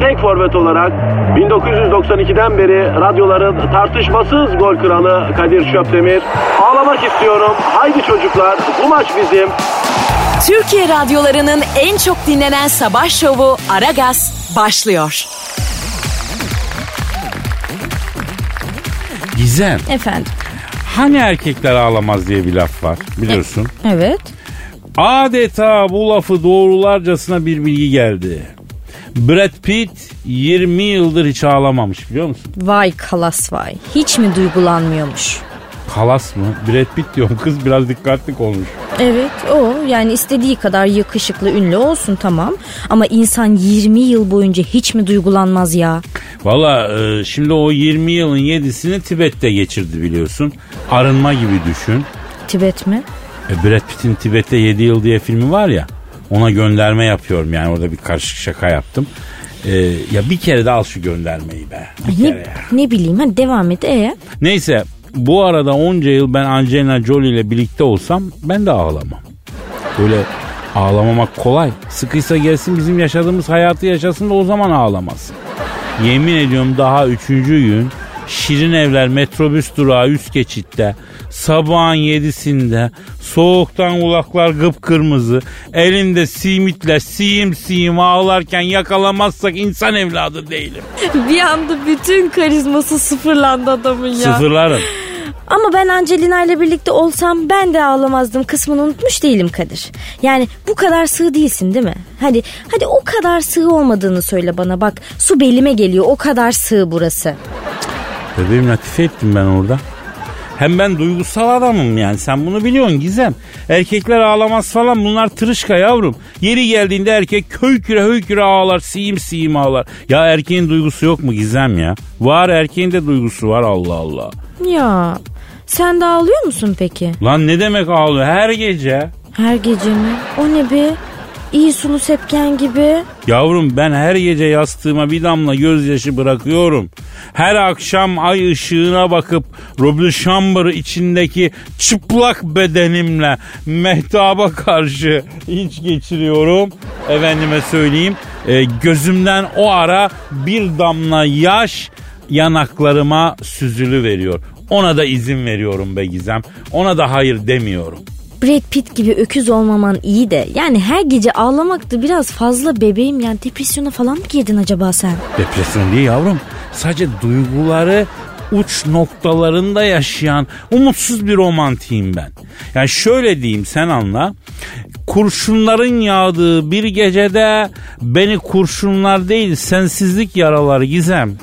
tek forvet olarak 1992'den beri radyoların tartışmasız gol kralı Kadir Şöpdemir. Ağlamak istiyorum. Haydi çocuklar bu maç bizim. Türkiye radyolarının en çok dinlenen sabah şovu Aragaz başlıyor. Gizem. Efendim. Hani erkekler ağlamaz diye bir laf var biliyorsun. Evet. Adeta bu lafı doğrularcasına bir bilgi geldi. Brad Pitt 20 yıldır hiç ağlamamış biliyor musun? Vay kalas vay. Hiç mi duygulanmıyormuş? Kalas mı? Brad Pitt diyorum kız biraz dikkatli olmuş. Evet o yani istediği kadar yakışıklı ünlü olsun tamam. Ama insan 20 yıl boyunca hiç mi duygulanmaz ya? Valla e, şimdi o 20 yılın 7'sini Tibet'te geçirdi biliyorsun. Arınma gibi düşün. Tibet mi? E, Brad Pitt'in Tibet'te 7 yıl diye filmi var ya. Ona gönderme yapıyorum yani orada bir karışık şaka yaptım. E, ya bir kere de al şu göndermeyi be. Bir Ay, kere ne, ya. ne bileyim hadi devam et ee? Neyse bu arada onca yıl ben Angelina Jolie ile birlikte olsam ben de ağlamam. Böyle ağlamamak kolay. Sıkıysa gelsin bizim yaşadığımız hayatı yaşasın da o zaman ağlamaz. Yemin ediyorum daha üçüncü gün Şirin Evler metrobüs durağı üst geçitte sabahın yedisinde soğuktan kulaklar kıpkırmızı elinde simitle siyim siyim ağlarken yakalamazsak insan evladı değilim. Bir anda bütün karizması sıfırlandı adamın ya. Sıfırlarım. Ama ben Angelina ile birlikte olsam ben de ağlamazdım kısmını unutmuş değilim Kadir. Yani bu kadar sığ değilsin değil mi? Hadi hadi o kadar sığ olmadığını söyle bana bak. Su belime geliyor o kadar sığ burası. Bebeğim latife ettim ben orada. Hem ben duygusal adamım yani sen bunu biliyorsun Gizem. Erkekler ağlamaz falan bunlar tırışka yavrum. Yeri geldiğinde erkek köy küre höy küre ağlar siyim siyim ağlar. Ya erkeğin duygusu yok mu Gizem ya? Var erkeğin de duygusu var Allah Allah. Ya sen de ağlıyor musun peki? Lan ne demek ağlıyor her gece? Her gece mi? O ne be? İyi sulu sepken gibi. Yavrum ben her gece yastığıma bir damla gözyaşı bırakıyorum. Her akşam ay ışığına bakıp Roble Chamber'ı içindeki çıplak bedenimle mehtaba karşı iç geçiriyorum. Efendime söyleyeyim e, gözümden o ara bir damla yaş yanaklarıma süzülü veriyor. Ona da izin veriyorum be Gizem. Ona da hayır demiyorum. Brad Pitt gibi öküz olmaman iyi de yani her gece ağlamak da biraz fazla bebeğim yani depresyona falan mı girdin acaba sen? Depresyon değil yavrum. Sadece duyguları uç noktalarında yaşayan umutsuz bir romantiyim ben. Yani şöyle diyeyim sen anla. Kurşunların yağdığı bir gecede beni kurşunlar değil sensizlik yaralar gizem.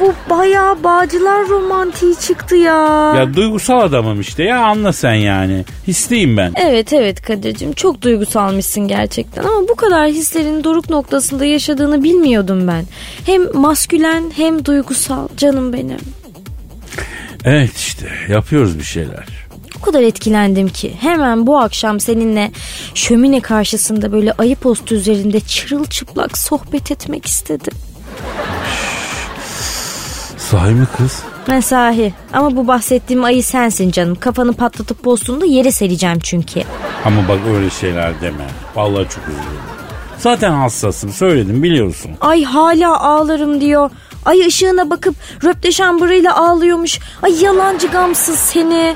Bu bayağı bağcılar romantiği çıktı ya. Ya duygusal adamım işte ya anla sen yani. Hisliyim ben. Evet evet Kadir'cim çok duygusalmışsın gerçekten ama bu kadar hislerin doruk noktasında yaşadığını bilmiyordum ben. Hem maskülen hem duygusal canım benim. Evet işte yapıyoruz bir şeyler. O kadar etkilendim ki hemen bu akşam seninle şömine karşısında böyle ayı postu üzerinde çırılçıplak sohbet etmek istedim. Sahi mi kız? Mesahi ama bu bahsettiğim ayı sensin canım. Kafanı patlatıp postunu yere sereceğim çünkü. Ama bak öyle şeyler deme. Vallahi çok üzülüyorum. Zaten hassasım söyledim biliyorsun. Ay hala ağlarım diyor. Ay ışığına bakıp röpte şambırıyla ağlıyormuş. Ay yalancı gamsız seni.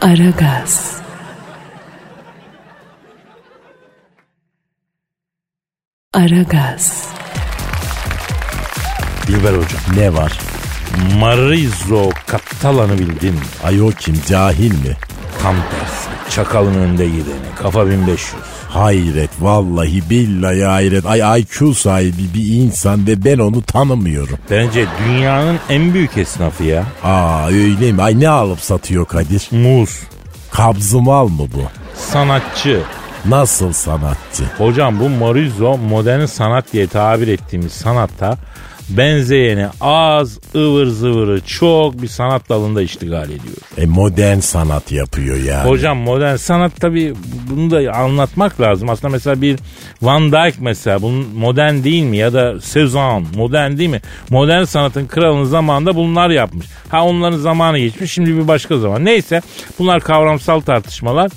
Aragaz. Aragaz. Dilber hocam ne var? Marizo Catalan'ı bildin mi? Ay o kim cahil mi? Tam tersi. Çakalın önde gideni. Kafa 1500. Hayret vallahi billahi hayret. Ay IQ sahibi bir insan ve ben onu tanımıyorum. Bence dünyanın en büyük esnafı ya. Aa öyle mi? Ay ne alıp satıyor Kadir? Muz. Kabzımal mı bu? Sanatçı. Nasıl sanatçı? Hocam bu Maurizio modern sanat diye tabir ettiğimiz sanatta benzeyeni az, ıvır zıvırı çok bir sanat dalında iştigal ediyor. E modern sanat yapıyor yani. Hocam modern sanat tabi bunu da anlatmak lazım. Aslında mesela bir Van Dyck mesela bunun modern değil mi? Ya da Cezanne modern değil mi? Modern sanatın kralının zamanında bunlar yapmış. Ha onların zamanı geçmiş şimdi bir başka zaman. Neyse bunlar kavramsal tartışmalar.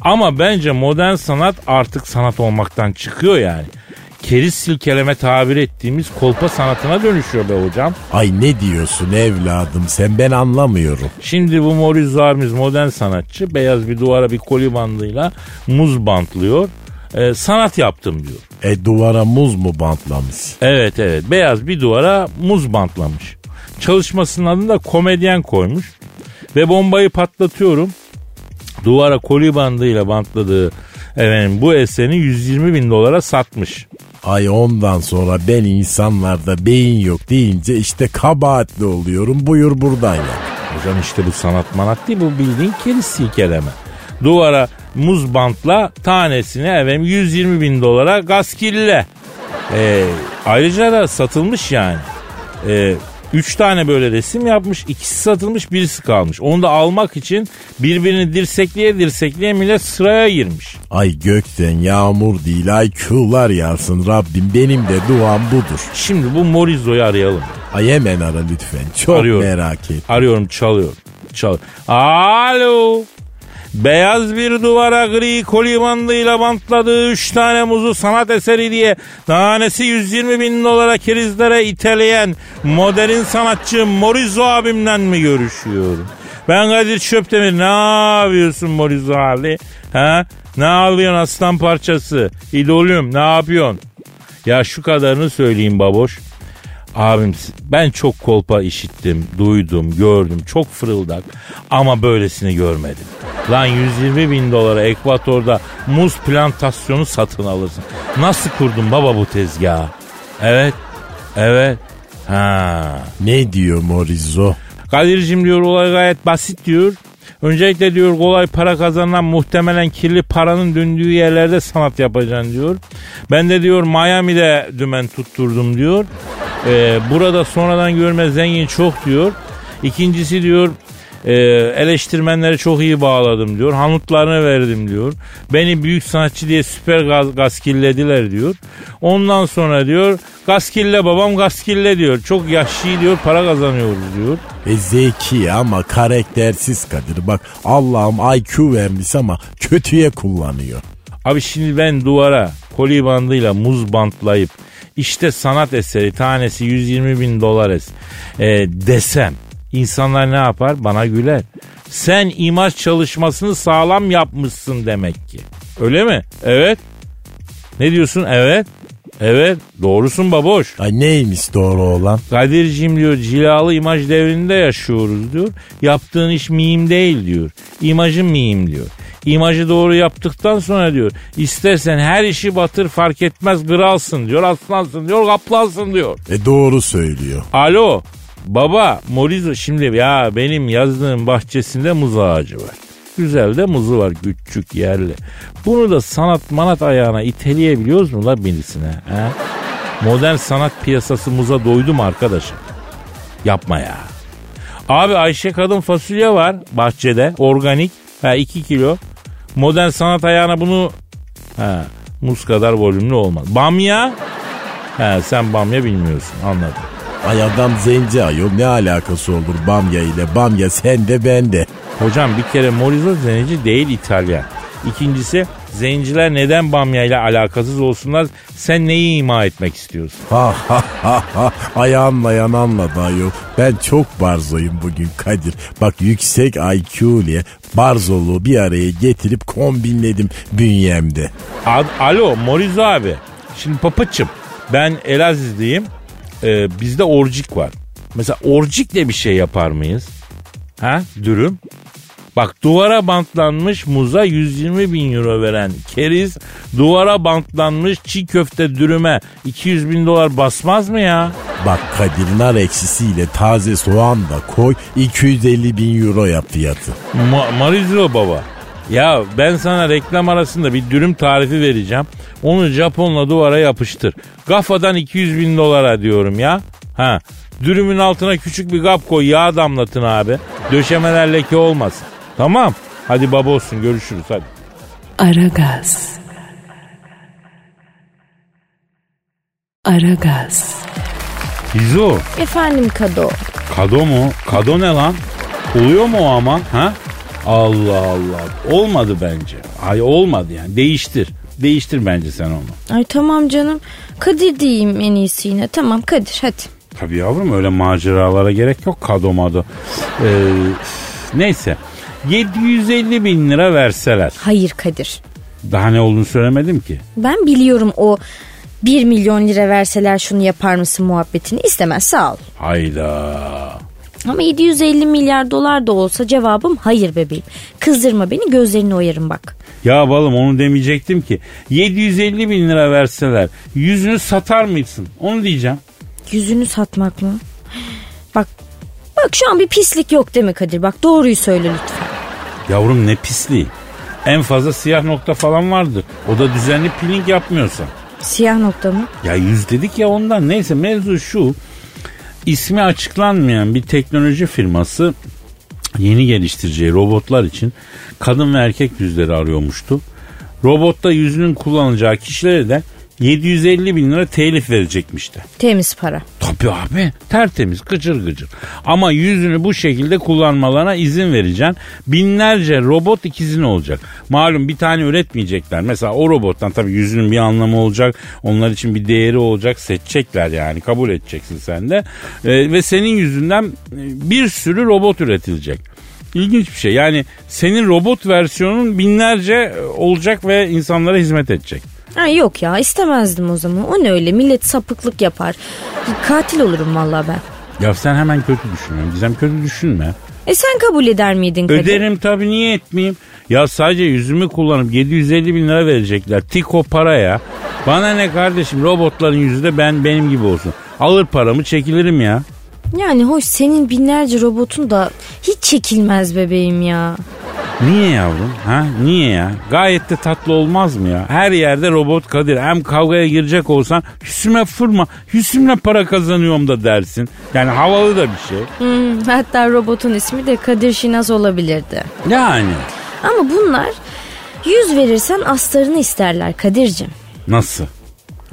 Ama bence modern sanat artık sanat olmaktan çıkıyor yani keriz silkeleme tabir ettiğimiz kolpa sanatına dönüşüyor be hocam. Ay ne diyorsun evladım sen ben anlamıyorum. Şimdi bu Maurice abimiz modern sanatçı beyaz bir duvara bir koli bandıyla muz bantlıyor. Ee, sanat yaptım diyor. E duvara muz mu bantlamış? Evet evet beyaz bir duvara muz bantlamış. Çalışmasının adını da komedyen koymuş. Ve bombayı patlatıyorum. Duvara koli bandıyla bantladığı efendim, bu eserini 120 bin dolara satmış. Ay ondan sonra ben insanlarda beyin yok deyince işte kabahatli oluyorum buyur buradayım. Hocam işte bu sanat manat değil bu bildiğin keriz silkeleme. Duvara muz bantla tanesini efendim 120 bin dolara gaskille. Ee, ayrıca da satılmış yani. Ee, Üç tane böyle resim yapmış. ikisi satılmış birisi kalmış. Onu da almak için birbirini dirsekleye dirsekleye millet sıraya girmiş. Ay gökten yağmur değil ay IQ'lar yağsın Rabbim benim de duam budur. Şimdi bu Morizo'yu arayalım. Ay hemen ara lütfen çok Arıyorum. merak et. Arıyorum çalıyor. Çalıyor. Alo. Beyaz bir duvara gri koli bandıyla bantladığı üç tane muzu sanat eseri diye tanesi 120 bin dolara kerizlere iteleyen modern sanatçı Morizo abimden mi görüşüyorum? Ben Kadir Çöptemir ne yapıyorsun Morizo abi? Ha? Ne alıyorsun aslan parçası? İdolüm ne yapıyorsun? Ya şu kadarını söyleyeyim baboş. Abim ben çok kolpa işittim, duydum, gördüm. Çok fırıldak ama böylesini görmedim. Lan 120 bin dolara ekvatorda muz plantasyonu satın alırsın. Nasıl kurdun baba bu tezgahı? Evet, evet. Ha. Ne diyor Morizo? Kadir'cim diyor olay gayet basit diyor. Öncelikle diyor kolay para kazanan muhtemelen kirli paranın döndüğü yerlerde sanat yapacaksın diyor. Ben de diyor Miami'de dümen tutturdum diyor. Ee, burada sonradan görme zengin çok diyor. İkincisi diyor e, eleştirmenleri çok iyi bağladım diyor. Hanutlarını verdim diyor. Beni büyük sanatçı diye süper gaz, gaskillediler diyor. Ondan sonra diyor gaskille babam gaskille diyor. Çok yaşlı diyor para kazanıyoruz diyor. E zeki ama karaktersiz Kadir. Bak Allah'ım IQ vermiş ama kötüye kullanıyor. Abi şimdi ben duvara koli bandıyla muz bantlayıp işte sanat eseri tanesi 120 bin dolar e, desem İnsanlar ne yapar? Bana güler. Sen imaj çalışmasını sağlam yapmışsın demek ki. Öyle mi? Evet. Ne diyorsun? Evet. Evet doğrusun baboş. Ay neymiş doğru olan? Kadir'cim diyor cilalı imaj devrinde yaşıyoruz diyor. Yaptığın iş miyim değil diyor. İmajın miyim diyor. İmajı doğru yaptıktan sonra diyor istersen her işi batır fark etmez kralsın diyor aslansın diyor kaplansın diyor. E doğru söylüyor. Alo Baba Morizo şimdi ya benim yazdığım bahçesinde muz ağacı var. Güzel de muzu var küçük yerli. Bunu da sanat manat ayağına iteleyebiliyoruz mu la birisine? He? Modern sanat piyasası muza doydu mu arkadaşım? Yapma ya. Abi Ayşe kadın fasulye var bahçede organik. Ha 2 kilo. Modern sanat ayağına bunu ha, muz kadar volümlü olmaz. Bamya? Ha, sen bamya bilmiyorsun anladım. Ay adam zenci ayol ne alakası olur bamya ile bamya sende bende. Hocam bir kere Morizo zenci değil İtalyan. İkincisi zenciler neden bamya ile alakasız olsunlar sen neyi ima etmek istiyorsun? Ha ha ha ha ayağınlayan anladı ayol. Ben çok barzoyum bugün Kadir. Bak yüksek IQ ile barzoluğu bir araya getirip kombinledim bünyemde. Ad, Alo Morizo abi. Şimdi papaçım ben Elazizliyim e, bizde orcik var. Mesela orcikle bir şey yapar mıyız? Ha dürüm? Bak duvara bantlanmış muza 120 bin euro veren keriz duvara bantlanmış çiğ köfte dürüme 200 bin dolar basmaz mı ya? Bak Kadir nar eksisiyle taze soğan da koy 250 bin euro yap fiyatı. Ma- Marizlo baba. Ya ben sana reklam arasında bir dürüm tarifi vereceğim. Onu Japonla duvara yapıştır. Kafadan 200 bin dolara diyorum ya. Ha. Dürümün altına küçük bir kap koy yağ damlatın abi. Döşemeler leke olmasın. Tamam. Hadi baba olsun görüşürüz hadi. Aragaz. Aragaz. Hizo. Efendim Kado. Kado mu? Kado ne lan? Oluyor mu o aman? Ha? Allah Allah. Olmadı bence. Ay olmadı yani. Değiştir. Değiştir bence sen onu. Ay tamam canım. Kadir diyeyim en iyisi yine. Tamam Kadir hadi. Tabii yavrum öyle maceralara gerek yok kado mado. Ee, neyse 750 bin lira verseler. Hayır Kadir. Daha ne olduğunu söylemedim ki. Ben biliyorum o 1 milyon lira verseler şunu yapar mısın muhabbetini istemez sağ ol. Hayda. Ama 750 milyar dolar da olsa cevabım hayır bebeğim. Kızdırma beni gözlerini oyarım bak. Ya balım onu demeyecektim ki. 750 bin lira verseler yüzünü satar mısın? Onu diyeceğim. Yüzünü satmak mı? Bak bak şu an bir pislik yok değil mi Kadir? Bak doğruyu söyle lütfen. Yavrum ne pisliği. En fazla siyah nokta falan vardır. O da düzenli peeling yapmıyorsa. Siyah nokta mı? Ya yüz dedik ya ondan. Neyse mevzu şu. İsmi açıklanmayan bir teknoloji firması yeni geliştireceği robotlar için kadın ve erkek yüzleri arıyormuştu. Robotta yüzünün kullanacağı kişilere de 750 bin lira telif verecekmişti. Temiz para. Tabii abi tertemiz gıcır gıcır. Ama yüzünü bu şekilde kullanmalarına izin vereceksin. Binlerce robot ikizin olacak. Malum bir tane üretmeyecekler. Mesela o robottan tabii yüzünün bir anlamı olacak. Onlar için bir değeri olacak. Seçecekler yani kabul edeceksin sen de. Ee, ve senin yüzünden e, bir sürü robot üretilecek. İlginç bir şey. Yani senin robot versiyonun binlerce e, olacak ve insanlara hizmet edecek. Ha, yok ya istemezdim o zaman. O ne öyle millet sapıklık yapar. Katil olurum vallahi ben. Ya sen hemen kötü düşünüyorsun. Gizem kötü düşünme. E sen kabul eder miydin Kadir? Öderim tabii niye etmeyeyim? Ya sadece yüzümü kullanıp 750 bin lira verecekler. Tiko para ya. Bana ne kardeşim robotların yüzü de ben benim gibi olsun. Alır paramı çekilirim ya. Yani hoş senin binlerce robotun da hiç çekilmez bebeğim ya. Niye yavrum? Ha? Niye ya? Gayet de tatlı olmaz mı ya? Her yerde robot Kadir. Hem kavgaya girecek olsan Hüsnü'me fırma. Hüsnü'ne para kazanıyorum da dersin. Yani havalı da bir şey. Hmm, hatta robotun ismi de Kadir Şinas olabilirdi. Yani. Ama bunlar yüz verirsen astarını isterler Kadir'cim. Nasıl?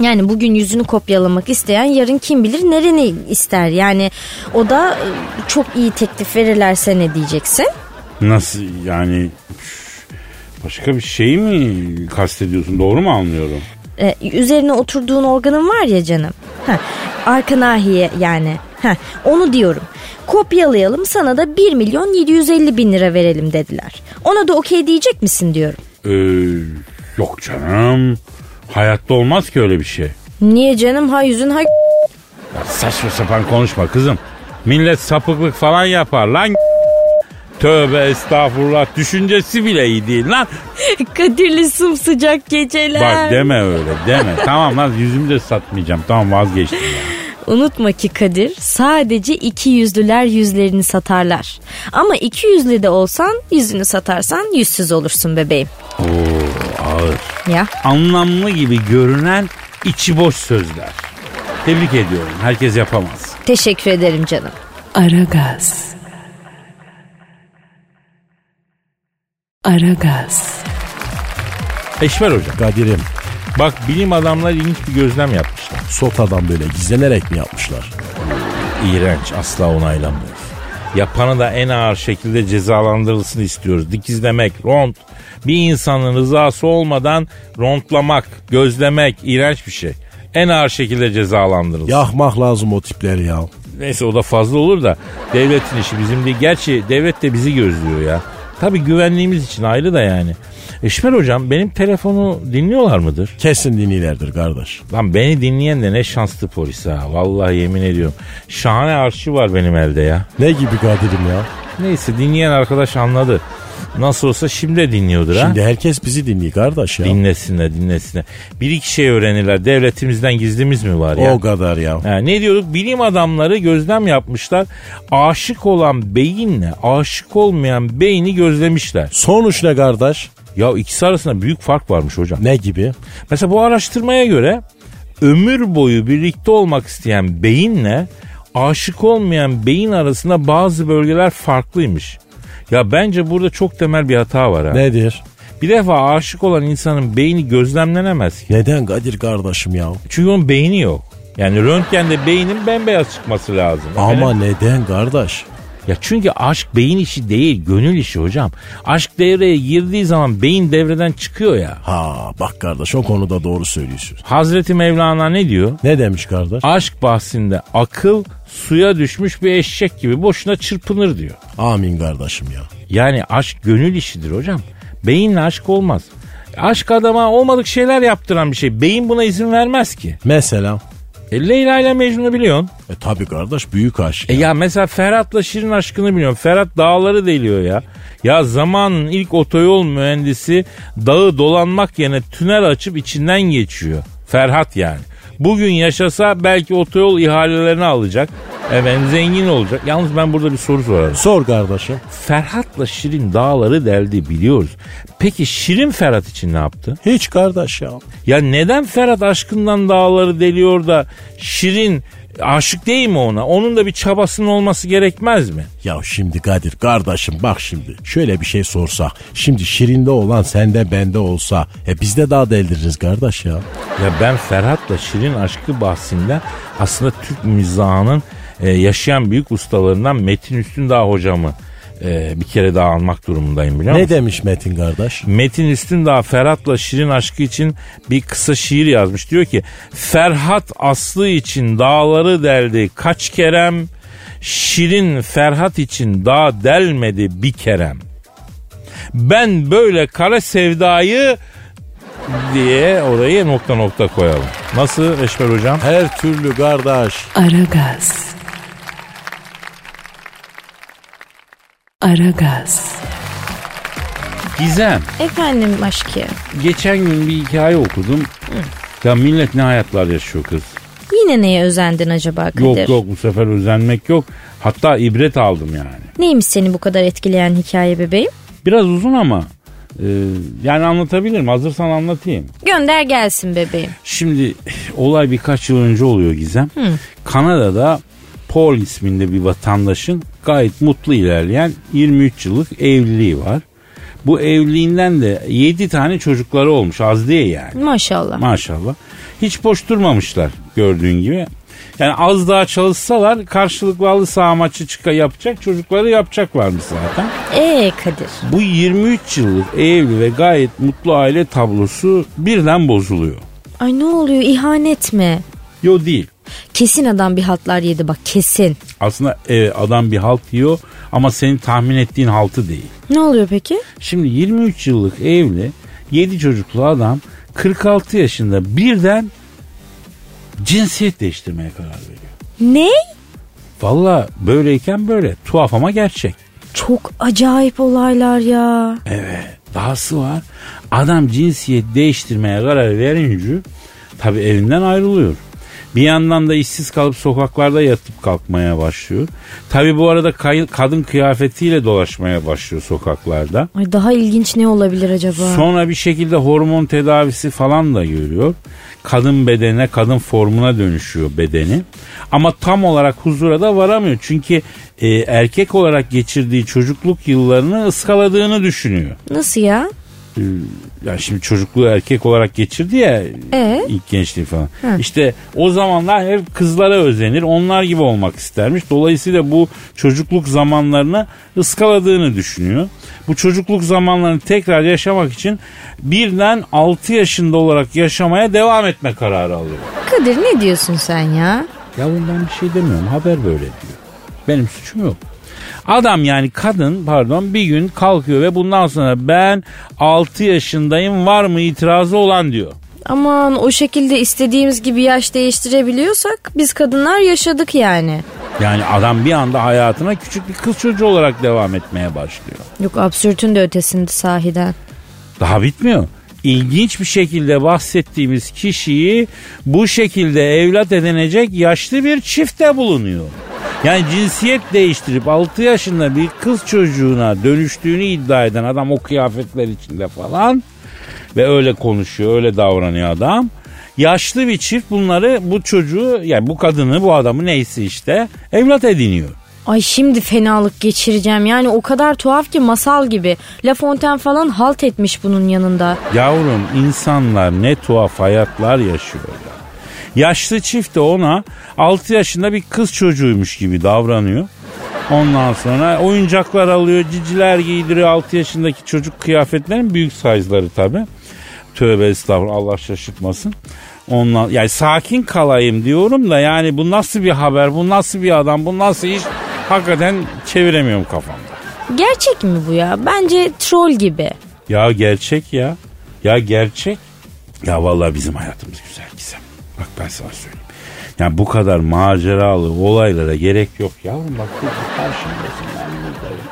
Yani bugün yüzünü kopyalamak isteyen yarın kim bilir nereni ister. Yani o da e, çok iyi teklif verirlerse ne diyeceksin? Nasıl yani? Başka bir şey mi kastediyorsun? Doğru mu anlıyorum? Ee, üzerine oturduğun organın var ya canım. Heh, arka nahiye yani. Heh, onu diyorum. Kopyalayalım sana da 1 milyon 750 bin lira verelim dediler. Ona da okey diyecek misin diyorum. Ee, yok canım. Hayatta olmaz ki öyle bir şey. Niye canım ha yüzün ha Ya saçma sapan konuşma kızım. Millet sapıklık falan yapar lan. Tövbe estağfurullah. Düşüncesi bile iyi değil lan. Kadirli sımsıcak geceler. Bak deme öyle deme. tamam lan yüzümü de satmayacağım. Tamam vazgeçtim ya. Unutma ki Kadir sadece iki yüzlüler yüzlerini satarlar. Ama iki yüzlü de olsan yüzünü satarsan yüzsüz olursun bebeğim. Oo ağır. Ya Anlamlı gibi görünen içi boş sözler. Tebrik ediyorum. Herkes yapamaz. teşekkür ederim canım. Aragaz. Aragaz. Eşver hocam. Kadir'im Bak bilim adamları ilginç bir gözlem yapmışlar. sotadan böyle gizlenerek mi yapmışlar? İğrenç asla onaylamıyoruz. Yapanı da en ağır şekilde cezalandırılsın istiyoruz. Dikizlemek, ront. Bir insanın rızası olmadan rontlamak, gözlemek iğrenç bir şey. En ağır şekilde cezalandırılsın. Yakmak lazım o tipleri ya. Neyse o da fazla olur da devletin işi bizim değil. Gerçi devlet de bizi gözlüyor ya. Tabii güvenliğimiz için ayrı da yani. Eşmer hocam benim telefonu dinliyorlar mıdır? Kesin dinilerdir kardeş. Lan beni dinleyen de ne şanslı polis ha. Vallahi yemin ediyorum. Şahane arşiv var benim elde ya. Ne gibi Kadir'im ya? Neyse dinleyen arkadaş anladı. Nasıl olsa şimdi dinliyordur ha. Şimdi herkes bizi dinliyor kardeş ya. Dinlesinler dinlesinler. Bir iki şey öğrenirler. Devletimizden gizlimiz mi var ya? O kadar ya. Ha, ne diyorduk? Bilim adamları gözlem yapmışlar. Aşık olan beyinle aşık olmayan beyni gözlemişler. Sonuç ne kardeş? Ya ikisi arasında büyük fark varmış hocam. Ne gibi? Mesela bu araştırmaya göre ömür boyu birlikte olmak isteyen beyinle aşık olmayan beyin arasında bazı bölgeler farklıymış. Ya bence burada çok temel bir hata var ha. Nedir? Bir defa aşık olan insanın beyni gözlemlenemez ki. Neden Kadir kardeşim ya? Çünkü onun beyni yok. Yani röntgende beynin bembeyaz çıkması lazım. Ama neden kardeş? Ya çünkü aşk beyin işi değil, gönül işi hocam. Aşk devreye girdiği zaman beyin devreden çıkıyor ya. Ha bak kardeş o konuda doğru söylüyorsun. Hazreti Mevlana ne diyor? Ne demiş kardeş? Aşk bahsinde akıl suya düşmüş bir eşek gibi boşuna çırpınır diyor. Amin kardeşim ya. Yani aşk gönül işidir hocam. Beyinle aşk olmaz. Aşk adama olmadık şeyler yaptıran bir şey. Beyin buna izin vermez ki. Mesela? E, Leyla ile Mecnun'u biliyorsun. E tabi kardeş büyük aşk. E ya mesela Ferhat'la Şirin aşkını biliyorum. Ferhat dağları deliyor ya. Ya zamanın ilk otoyol mühendisi dağı dolanmak yerine tünel açıp içinden geçiyor. Ferhat yani. Bugün yaşasa belki otoyol ihalelerini alacak. Efendim zengin olacak. Yalnız ben burada bir soru sorarım. Sor kardeşim. Ferhat'la Şirin dağları deldi biliyoruz. Peki Şirin Ferhat için ne yaptı? Hiç kardeş ya. Ya neden Ferhat aşkından dağları deliyor da Şirin aşık değil mi ona? Onun da bir çabasının olması gerekmez mi? Ya şimdi Kadir kardeşim bak şimdi şöyle bir şey sorsa. Şimdi Şirin'de olan sende bende olsa. E biz de daha deldiririz kardeş ya. Ya ben Ferhat'la Şirin aşkı bahsinde aslında Türk mizahının e, yaşayan büyük ustalarından Metin Üstündağ hocamı e, bir kere daha almak durumundayım biliyor Ne musun? demiş Metin kardeş? Metin Üstündağ Ferhat'la Şirin aşkı için bir kısa şiir yazmış. Diyor ki Ferhat Aslı için dağları deldi kaç kerem Şirin Ferhat için dağ delmedi bir kerem. Ben böyle kara sevdayı diye orayı nokta nokta koyalım. Nasıl Eşber hocam? Her türlü kardeş. Aragaz. Aragaz. Gizem. Efendim aşkı. Geçen gün bir hikaye okudum. Ya millet ne hayatlar yaşıyor kız. Yine neye özendin acaba Kadir? Yok yok bu sefer özenmek yok. Hatta ibret aldım yani. Neymiş seni bu kadar etkileyen hikaye bebeğim? Biraz uzun ama e, yani anlatabilirim. Hazırsan anlatayım. Gönder gelsin bebeğim. Şimdi olay birkaç yıl önce oluyor Gizem. Kanada'da Paul isminde bir vatandaşın gayet mutlu ilerleyen 23 yıllık evliliği var. Bu evliliğinden de 7 tane çocukları olmuş az değil yani. Maşallah. Maşallah. Hiç boş durmamışlar gördüğün gibi. Yani az daha çalışsalar karşılıklı halı saha maçı çıka yapacak çocukları yapacaklarmış zaten. Ee Kadir. Bu 23 yıllık evli ve gayet mutlu aile tablosu birden bozuluyor. Ay ne oluyor ihanet mi? Yo değil. Kesin adam bir hatlar yedi bak kesin. Aslında evet, adam bir halt yiyor ama senin tahmin ettiğin haltı değil. Ne oluyor peki? Şimdi 23 yıllık evli 7 çocuklu adam 46 yaşında birden cinsiyet değiştirmeye karar veriyor. Ne? Valla böyleyken böyle tuhaf ama gerçek. Çok acayip olaylar ya. Evet dahası var. Adam cinsiyet değiştirmeye karar verince tabi evinden ayrılıyor. Bir yandan da işsiz kalıp sokaklarda yatıp kalkmaya başlıyor. Tabi bu arada kay- kadın kıyafetiyle dolaşmaya başlıyor sokaklarda. Ay daha ilginç ne olabilir acaba? Sonra bir şekilde hormon tedavisi falan da görüyor. Kadın bedene, kadın formuna dönüşüyor bedeni. Ama tam olarak huzura da varamıyor. Çünkü e, erkek olarak geçirdiği çocukluk yıllarını ıskaladığını düşünüyor. Nasıl ya? Ee, ya şimdi çocukluğu erkek olarak geçirdi ya Ee? ilk gençliği falan. İşte o zamanlar hep kızlara özenir. Onlar gibi olmak istermiş. Dolayısıyla bu çocukluk zamanlarını ıskaladığını düşünüyor. Bu çocukluk zamanlarını tekrar yaşamak için birden 6 yaşında olarak yaşamaya devam etme kararı alıyor. Kadir ne diyorsun sen ya? Ya ben bir şey demiyorum. Haber böyle diyor. Benim suçum yok. Adam yani kadın pardon bir gün kalkıyor ve bundan sonra ben 6 yaşındayım var mı itirazı olan diyor. Aman o şekilde istediğimiz gibi yaş değiştirebiliyorsak biz kadınlar yaşadık yani. Yani adam bir anda hayatına küçük bir kız çocuğu olarak devam etmeye başlıyor. Yok absürtün de ötesinde sahiden. Daha bitmiyor. İlginç bir şekilde bahsettiğimiz kişiyi bu şekilde evlat edinecek yaşlı bir çifte bulunuyor. Yani cinsiyet değiştirip 6 yaşında bir kız çocuğuna dönüştüğünü iddia eden adam o kıyafetler içinde falan ve öyle konuşuyor, öyle davranıyor adam. Yaşlı bir çift bunları bu çocuğu yani bu kadını bu adamı neyse işte evlat ediniyor. Ay şimdi fenalık geçireceğim. Yani o kadar tuhaf ki masal gibi. La Fontaine falan halt etmiş bunun yanında. Yavrum insanlar ne tuhaf hayatlar yaşıyor ya. Yaşlı çift de ona 6 yaşında bir kız çocuğuymuş gibi davranıyor. Ondan sonra oyuncaklar alıyor, ciciler giydiriyor 6 yaşındaki çocuk kıyafetlerin büyük size'ları tabi. Tövbe estağfurullah Allah şaşırtmasın. Ondan, yani sakin kalayım diyorum da yani bu nasıl bir haber, bu nasıl bir adam, bu nasıl iş hakikaten çeviremiyorum kafamda. Gerçek mi bu ya? Bence troll gibi. Ya gerçek ya. Ya gerçek. Ya vallahi bizim hayatımız güzel Gizem. Bak ben sana söyleyeyim. Yani bu kadar maceralı olaylara gerek yok yavrum. Bak dur, karşımdasın ben buradayım.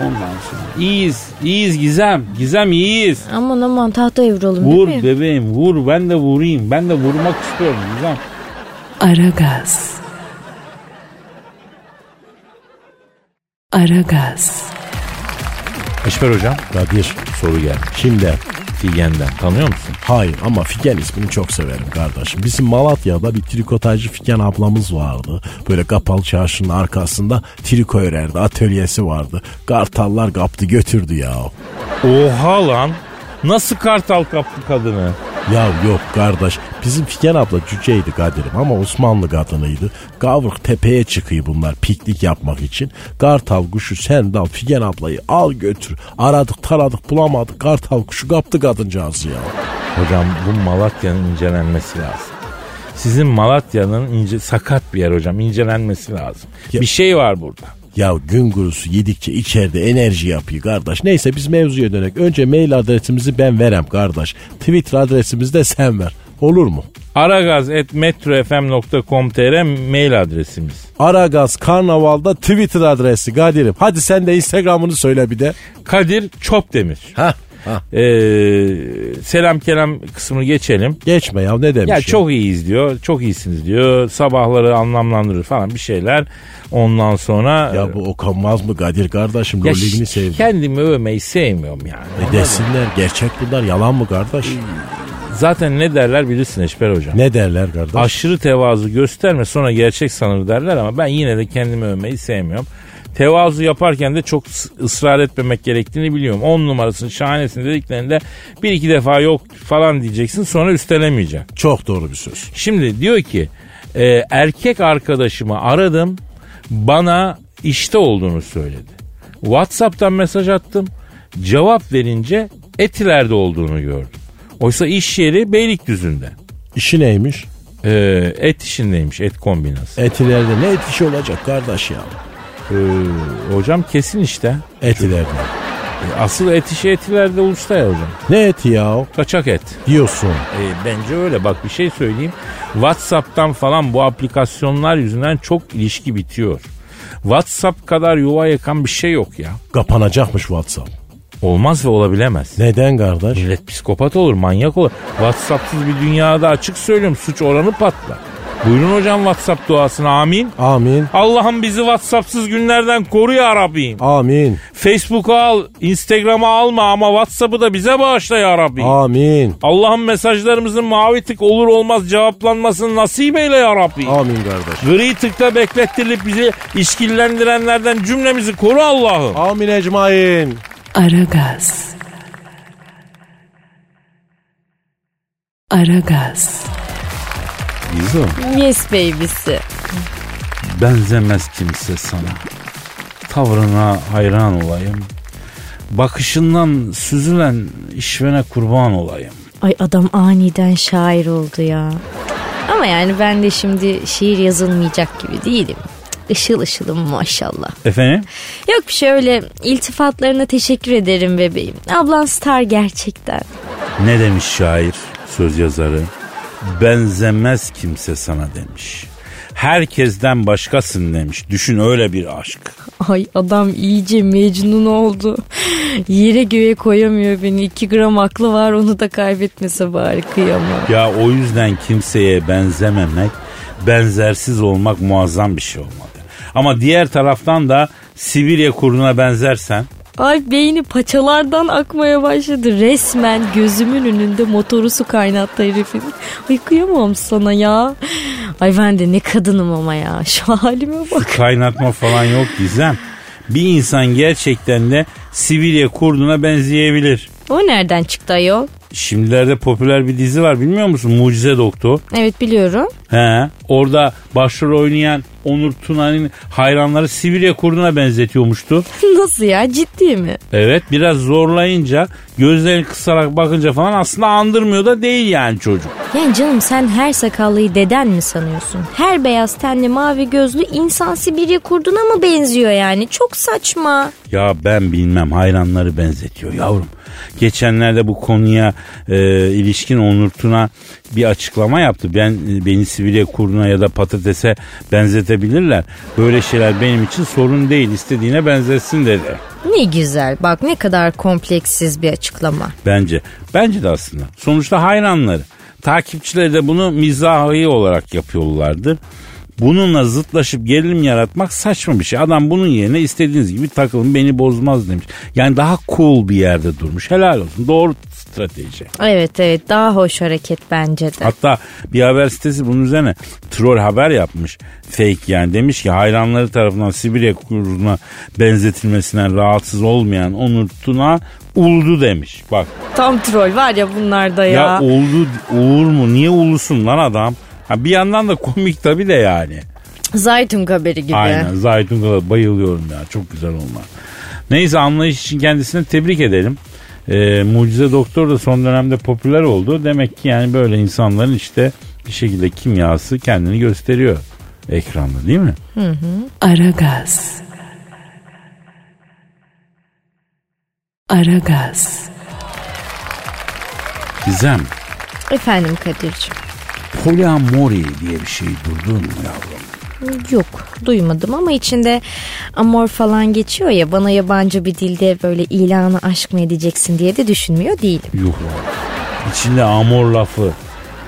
Ondan sonra iyiyiz, iyiyiz Gizem. Gizem iyiyiz. Aman aman tahta evralım Vur değil mi? bebeğim vur ben de vurayım. Ben de vurmak istiyorum Gizem. Aragaz. Aragaz. Eşber hocam Kadir soru geldi. kimde? Figen'den tanıyor musun? Hayır ama Figen ismini çok severim kardeşim. Bizim Malatya'da bir trikotajcı Figen ablamız vardı. Böyle kapalı çarşının arkasında triko örerdi. Atölyesi vardı. Kartallar kaptı götürdü ya. Oha lan. Nasıl kartal kaptı kadını? Ya yok kardeş bizim Figen abla cüceydi Kadir'im ama Osmanlı kadınıydı. Kavruk tepeye çıkıyor bunlar piknik yapmak için. Kartal kuşu sen dal Figen ablayı al götür. Aradık taradık bulamadık kartal kuşu kaptı kadıncağızı ya. Hocam bu Malatya'nın incelenmesi lazım. Sizin Malatya'nın ince, sakat bir yer hocam incelenmesi lazım. Ya- Bir şey var burada. Ya gün gurusu yedikçe içeride enerji yapıyor kardeş. Neyse biz mevzuya dönek. Önce mail adresimizi ben verem kardeş. Twitter adresimizi de sen ver. Olur mu? aragaz.metrofm.com.tr mail adresimiz. Aragaz Karnaval'da Twitter adresi Kadir'im. Hadi sen de Instagram'ını söyle bir de. Kadir Çopdemir. Ha. Ha. Ee, selam kelam kısmını geçelim. Geçme ya ne demiş Ya ya? çok iyiyiz diyor. Çok iyisiniz diyor. Sabahları anlamlandırır falan bir şeyler. Ondan sonra Ya bu okunmaz mı Kadir kardeşim? Ya Rolligini ş- sevdim. kendimi övmeyi sevmiyorum yani. E desinler gerçek bunlar yalan mı kardeş? Zaten ne derler bilirsin Eşber hocam. Ne derler kardeş? Aşırı tevazu gösterme sonra gerçek sanır derler ama ben yine de kendimi övmeyi sevmiyorum. Tevazu yaparken de çok ısrar etmemek gerektiğini biliyorum. 10 numarasını şahanesin dediklerinde bir iki defa yok falan diyeceksin sonra üstelemeyeceksin. Çok doğru bir söz. Şimdi diyor ki e, erkek arkadaşımı aradım bana işte olduğunu söyledi. Whatsapp'tan mesaj attım cevap verince Etiler'de olduğunu gördüm. Oysa iş yeri Beylikdüzü'nde. İşi neymiş? E, et işindeymiş et kombinası. Etilerde ne et işi olacak kardeş ya? E, hocam kesin işte. Etilerde. Asıl et işi Etiler'de usta ya hocam. Ne eti ya? Kaçak et. Diyorsun. E, bence öyle bak bir şey söyleyeyim. Whatsapp'tan falan bu aplikasyonlar yüzünden çok ilişki bitiyor. WhatsApp kadar yuva yakan bir şey yok ya. Kapanacakmış WhatsApp. Olmaz ve olabilemez. Neden kardeş? Millet psikopat olur, manyak olur. WhatsApp'sız bir dünyada açık söylüyorum suç oranı patlar. Buyurun hocam WhatsApp duasına amin. Amin. Allah'ım bizi WhatsApp'sız günlerden koru ya Rabbim. Amin. Facebook'u al, Instagram'ı alma ama WhatsApp'ı da bize bağışla ya Rabbim. Amin. Allah'ım mesajlarımızın mavi tık olur olmaz cevaplanmasını nasip eyle ya Rabbi. Amin kardeş. Gri tıkta beklettirip bizi işkillendirenlerden cümlemizi koru Allah'ım. Amin ecmain. Aragaz. Aragaz. Gizo Yes baby'si. benzemez kimse sana. Tavrına hayran olayım. Bakışından süzülen işvene kurban olayım. Ay adam aniden şair oldu ya. Ama yani ben de şimdi şiir yazılmayacak gibi değilim. Işıl ışılım maşallah. Efendim? Yok bir şey öyle iltifatlarına teşekkür ederim bebeğim. Ablan star gerçekten. Ne demiş şair, söz yazarı? Benzemez kimse sana demiş. herkesten başkasın demiş. Düşün öyle bir aşk. Ay adam iyice mecnun oldu. Yere göğe koyamıyor beni. 2 gram aklı var onu da kaybetmese bari kıyamam. Ya o yüzden kimseye benzememek, benzersiz olmak muazzam bir şey olmalı. Ama diğer taraftan da Sibirya kurduna benzersen Ay beyni paçalardan akmaya başladı. Resmen gözümün önünde motoru su kaynattı herifin. Ay kıyamam sana ya. Ay ben de ne kadınım ama ya. Şu halime bak. kaynatma falan yok Gizem. Bir insan gerçekten de Sibirya kurduna benzeyebilir. O nereden çıktı ayol? Şimdilerde popüler bir dizi var bilmiyor musun? Mucize Doktor. Evet biliyorum. He, orada başrol oynayan Onur Tuna'nın hayranları Sibirya kurduna benzetiyormuştu. Nasıl ya ciddi mi? Evet biraz zorlayınca gözlerini kısarak bakınca falan aslında andırmıyor da değil yani çocuk. Yani canım sen her sakallıyı deden mi sanıyorsun? Her beyaz tenli mavi gözlü insan Sibirya kurduna mı benziyor yani? Çok saçma. Ya ben bilmem hayranları benzetiyor yavrum. Geçenlerde bu konuya e, ilişkin Onur Tuna bir açıklama yaptı. Ben beni Sibirya kurduna ya da patatese benzetebilirler. Böyle şeyler benim için sorun değil. İstediğine benzetsin dedi. Ne güzel bak ne kadar kompleksiz bir açıklama. Bence. Bence de aslında. Sonuçta hayranları. Takipçileri de bunu mizahi olarak yapıyorlardır. Bununla zıtlaşıp gerilim yaratmak saçma bir şey. Adam bunun yerine istediğiniz gibi takılın beni bozmaz demiş. Yani daha cool bir yerde durmuş. Helal olsun. Doğru strateji. Evet evet daha hoş hareket bence de. Hatta bir haber sitesi bunun üzerine troll haber yapmış. Fake yani demiş ki hayranları tarafından Sibirya kurduna benzetilmesinden rahatsız olmayan Onur Tuna uldu demiş. Bak Tam troll var ya bunlarda ya. ya, oldu uğur mu niye ulusun lan adam? Ha, bir yandan da komik tabii de yani. Zaytun haberi gibi. Aynen Zaytun Kala bayılıyorum ya çok güzel onlar. Neyse anlayış için kendisini tebrik edelim. Ee, Mucize Doktor da son dönemde popüler oldu. Demek ki yani böyle insanların işte bir şekilde kimyası kendini gösteriyor ekranda değil mi? Aragaz. Aragaz. Gizem, Efendim Kadir'ciğim. Poliamori diye bir şey duydun mu yavrum? Yok duymadım ama içinde amor falan geçiyor ya bana yabancı bir dilde böyle ilanı aşk mı edeceksin diye de düşünmüyor değilim. Yuh. İçinde amor lafı.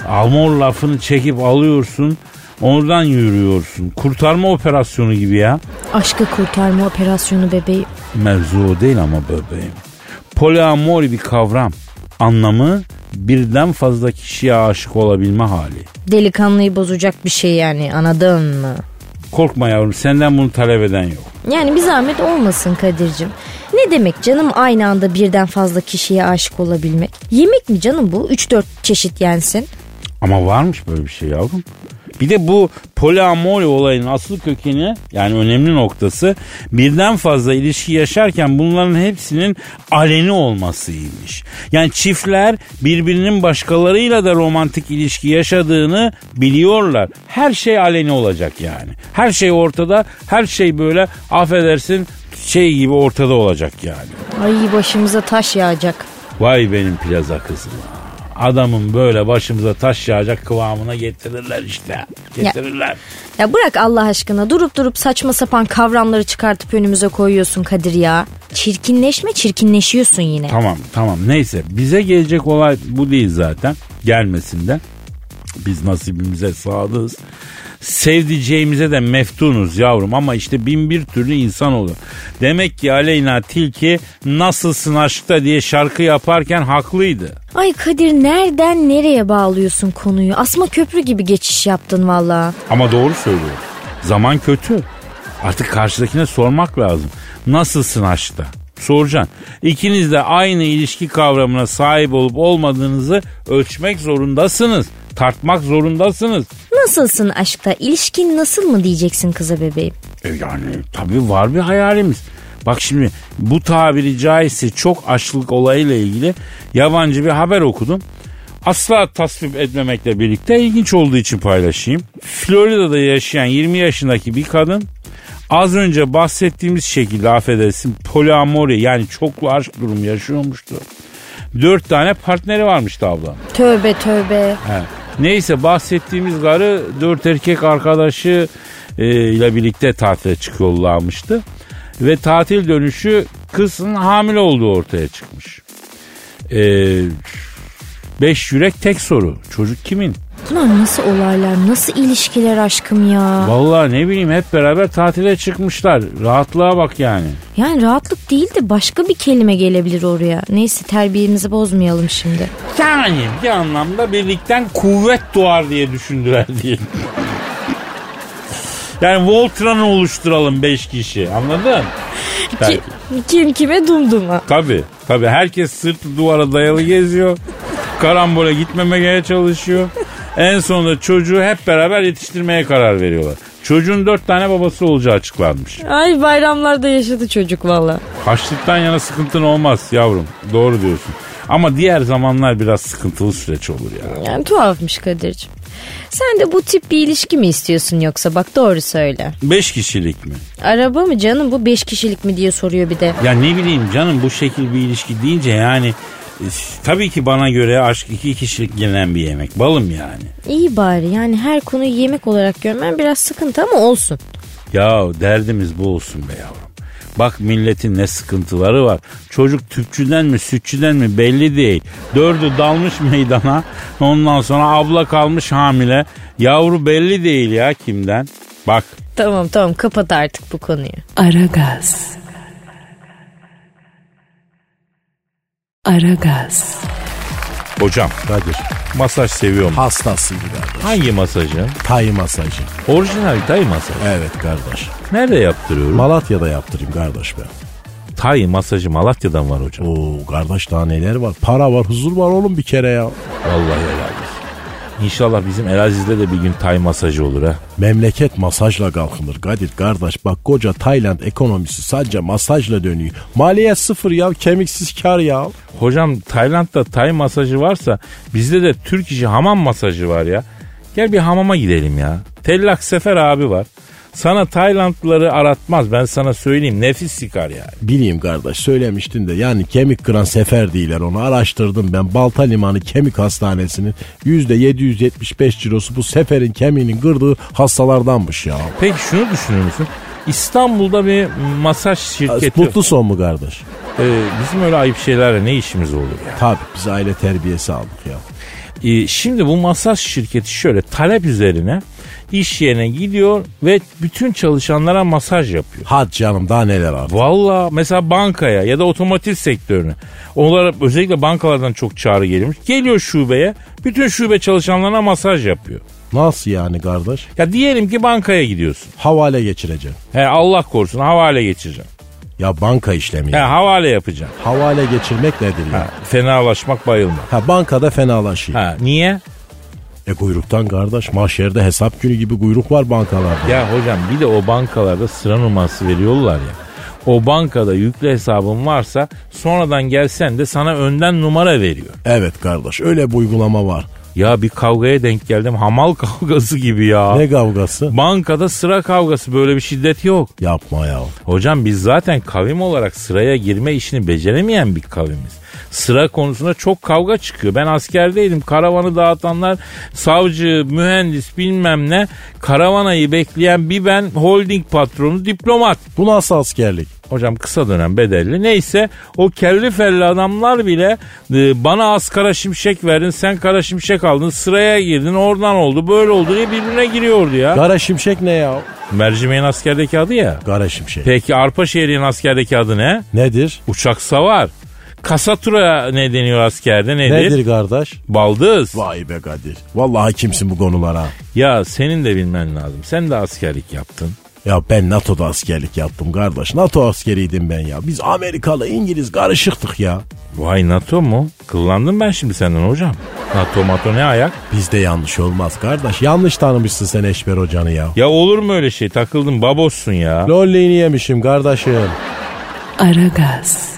Amor lafını çekip alıyorsun. Oradan yürüyorsun. Kurtarma operasyonu gibi ya. Aşkı kurtarma operasyonu bebeğim. Mevzu o değil ama bebeğim. Poliamori bir kavram. Anlamı birden fazla kişiye aşık olabilme hali. Delikanlıyı bozacak bir şey yani anladın mı? Korkma yavrum senden bunu talep eden yok. Yani bir zahmet olmasın Kadir'cim. Ne demek canım aynı anda birden fazla kişiye aşık olabilmek? Yemek mi canım bu? 3-4 çeşit yensin. Ama varmış böyle bir şey yavrum. Bir de bu poliamori olayın asıl kökeni yani önemli noktası birden fazla ilişki yaşarken bunların hepsinin aleni olmasıymış. Yani çiftler birbirinin başkalarıyla da romantik ilişki yaşadığını biliyorlar. Her şey aleni olacak yani. Her şey ortada, her şey böyle affedersin şey gibi ortada olacak yani. Ay başımıza taş yağacak. Vay benim plaza kızım. Adamın böyle başımıza taş yağacak kıvamına getirirler işte. Getirirler. Ya bırak Allah aşkına durup durup saçma sapan kavramları çıkartıp önümüze koyuyorsun Kadir ya. Çirkinleşme çirkinleşiyorsun yine. Tamam tamam neyse bize gelecek olay bu değil zaten gelmesinden. Biz nasibimize sadığız. Sevdiceğimize de meftunuz yavrum ama işte bin bir türlü insan olur. Demek ki Aleyna Tilki nasılsın aşkta diye şarkı yaparken haklıydı. Ay Kadir nereden nereye bağlıyorsun konuyu? Asma köprü gibi geçiş yaptın valla. Ama doğru söylüyor. Zaman kötü. Artık karşıdakine sormak lazım. Nasılsın aşkta? Soracaksın. İkiniz de aynı ilişki kavramına sahip olup olmadığınızı ölçmek zorundasınız. Tartmak zorundasınız. Nasılsın aşkta? İlişkin nasıl mı diyeceksin kıza bebeğim? E yani tabii var bir hayalimiz. Bak şimdi bu tabiri caizse çok aşklık olayıyla ilgili yabancı bir haber okudum. Asla tasvip etmemekle birlikte ilginç olduğu için paylaşayım. Florida'da yaşayan 20 yaşındaki bir kadın az önce bahsettiğimiz şekilde affedersin poliamori yani çoklu aşk durumu yaşıyormuştu. Dört tane partneri varmış abla. Tövbe tövbe. He. Neyse bahsettiğimiz karı dört erkek arkadaşı e, ile birlikte tatile çıkıyorlarmıştı. Ve tatil dönüşü kızın hamile olduğu ortaya çıkmış. E, beş yürek tek soru. Çocuk kimin? Bunlar nasıl olaylar, nasıl ilişkiler aşkım ya? Vallahi ne bileyim hep beraber tatile çıkmışlar. Rahatlığa bak yani. Yani rahatlık değil de başka bir kelime gelebilir oraya. Neyse terbiyemizi bozmayalım şimdi. Yani bir anlamda birlikten kuvvet doğar diye düşündüler diye. Yani Voltran'ı oluşturalım beş kişi anladın? Belki. Kim kime dumduma. Tabii tabii herkes sırtı duvara dayalı geziyor. Karambole gitmemeye çalışıyor. En sonunda çocuğu hep beraber yetiştirmeye karar veriyorlar. Çocuğun dört tane babası olacağı açıklanmış. Ay bayramlarda yaşadı çocuk valla. Haçlıktan yana sıkıntın olmaz yavrum. Doğru diyorsun. Ama diğer zamanlar biraz sıkıntılı süreç olur ya. Yani tuhafmış Kadir'cim. Sen de bu tip bir ilişki mi istiyorsun yoksa bak doğru söyle. Beş kişilik mi? Araba mı canım bu beş kişilik mi diye soruyor bir de. Ya ne bileyim canım bu şekil bir ilişki deyince yani tabii ki bana göre aşk iki kişilik yenen bir yemek. Balım yani. İyi bari yani her konuyu yemek olarak görmen biraz sıkıntı ama olsun. Ya derdimiz bu olsun be yavrum. Bak milletin ne sıkıntıları var. Çocuk tüpçüden mi sütçüden mi belli değil. Dördü dalmış meydana. Ondan sonra abla kalmış hamile. Yavru belli değil ya kimden. Bak Tamam tamam kapat artık bu konuyu. Aragaz. Aragaz. hocam Kadir masaj seviyorum. hastasıydı kardeş. Hangi masajı? Tay masajı. Orijinal Tay masajı. Evet kardeş. Nerede yaptırıyorum? Malatya'da yaptırayım kardeş ben. Tay masajı Malatya'dan var hocam. Oo kardeş daha neler var. Para var huzur var oğlum bir kere ya. Vallahi helal. İnşallah bizim Elaziz'de de bir gün Tay masajı olur ha. Memleket masajla kalkınır Kadir kardeş. Bak koca Tayland ekonomisi sadece masajla dönüyor. Maliyet sıfır ya kemiksiz kar ya. Hocam Tayland'da Tay masajı varsa bizde de Türk işi hamam masajı var ya. Gel bir hamama gidelim ya. Tellak Sefer abi var. Sana Taylandlıları aratmaz ben sana söyleyeyim nefis sikar yani. Bileyim kardeş söylemiştin de yani kemik kıran sefer değiller onu araştırdım ben. Balta Limanı Kemik Hastanesi'nin %775 cirosu bu seferin kemiğinin kırdığı hastalardanmış ya. Peki şunu düşünür müsün? İstanbul'da bir masaj şirketi. Mutlu son mu kardeş? Ee, bizim öyle ayıp şeylerle ne işimiz olur ya? Tabii biz aile terbiyesi aldık ya. Ee, şimdi bu masaj şirketi şöyle talep üzerine iş yerine gidiyor ve bütün çalışanlara masaj yapıyor. Hadi canım daha neler abi. Valla mesela bankaya ya da otomotiv sektörüne. Onlara özellikle bankalardan çok çağrı gelmiş. Geliyor şubeye bütün şube çalışanlarına masaj yapıyor. Nasıl yani kardeş? Ya diyelim ki bankaya gidiyorsun. Havale geçireceğim. He Allah korusun havale geçireceğim. Ya banka işlemi He havale yapacağım. Havale geçirmek nedir ya? Ha, fenalaşmak bayılmak. Ha bankada fenalaşıyor. Ha niye? E kuyruktan kardeş mahşerde hesap günü gibi kuyruk var bankalarda. Ya hocam bir de o bankalarda sıra numarası veriyorlar ya. O bankada yüklü hesabın varsa sonradan gelsen de sana önden numara veriyor. Evet kardeş öyle bir uygulama var. Ya bir kavgaya denk geldim hamal kavgası gibi ya. Ne kavgası? Bankada sıra kavgası böyle bir şiddet yok. Yapma ya. Hocam biz zaten kavim olarak sıraya girme işini beceremeyen bir kavimiz. Sıra konusunda çok kavga çıkıyor. Ben askerdeydim. Karavanı dağıtanlar savcı, mühendis bilmem ne. Karavanayı bekleyen bir ben holding patronu diplomat. Bu nasıl askerlik? Hocam kısa dönem bedelli. Neyse o kelli felli adamlar bile e, bana az kara şimşek verdin sen kara şimşek aldın sıraya girdin oradan oldu böyle oldu diye birbirine giriyordu ya. Kara şimşek ne ya? Mercimeğin askerdeki adı ya. Kara şimşek. Peki arpa şehriğin askerdeki adı ne? Nedir? Uçak savar. Kasatura ne deniyor askerde nedir? Nedir kardeş? Baldız. Vay be Kadir. Vallahi kimsin bu konulara? Ya senin de bilmen lazım. Sen de askerlik yaptın. Ya ben NATO'da askerlik yaptım kardeş. NATO askeriydim ben ya. Biz Amerikalı, İngiliz karışıktık ya. Vay NATO mu? Kıllandım ben şimdi senden hocam. NATO mato ne ayak? Bizde yanlış olmaz kardeş. Yanlış tanımışsın sen Eşber hocanı ya. Ya olur mu öyle şey? Takıldın babossun ya. Lolli'ni yemişim kardeşim. Aragaz.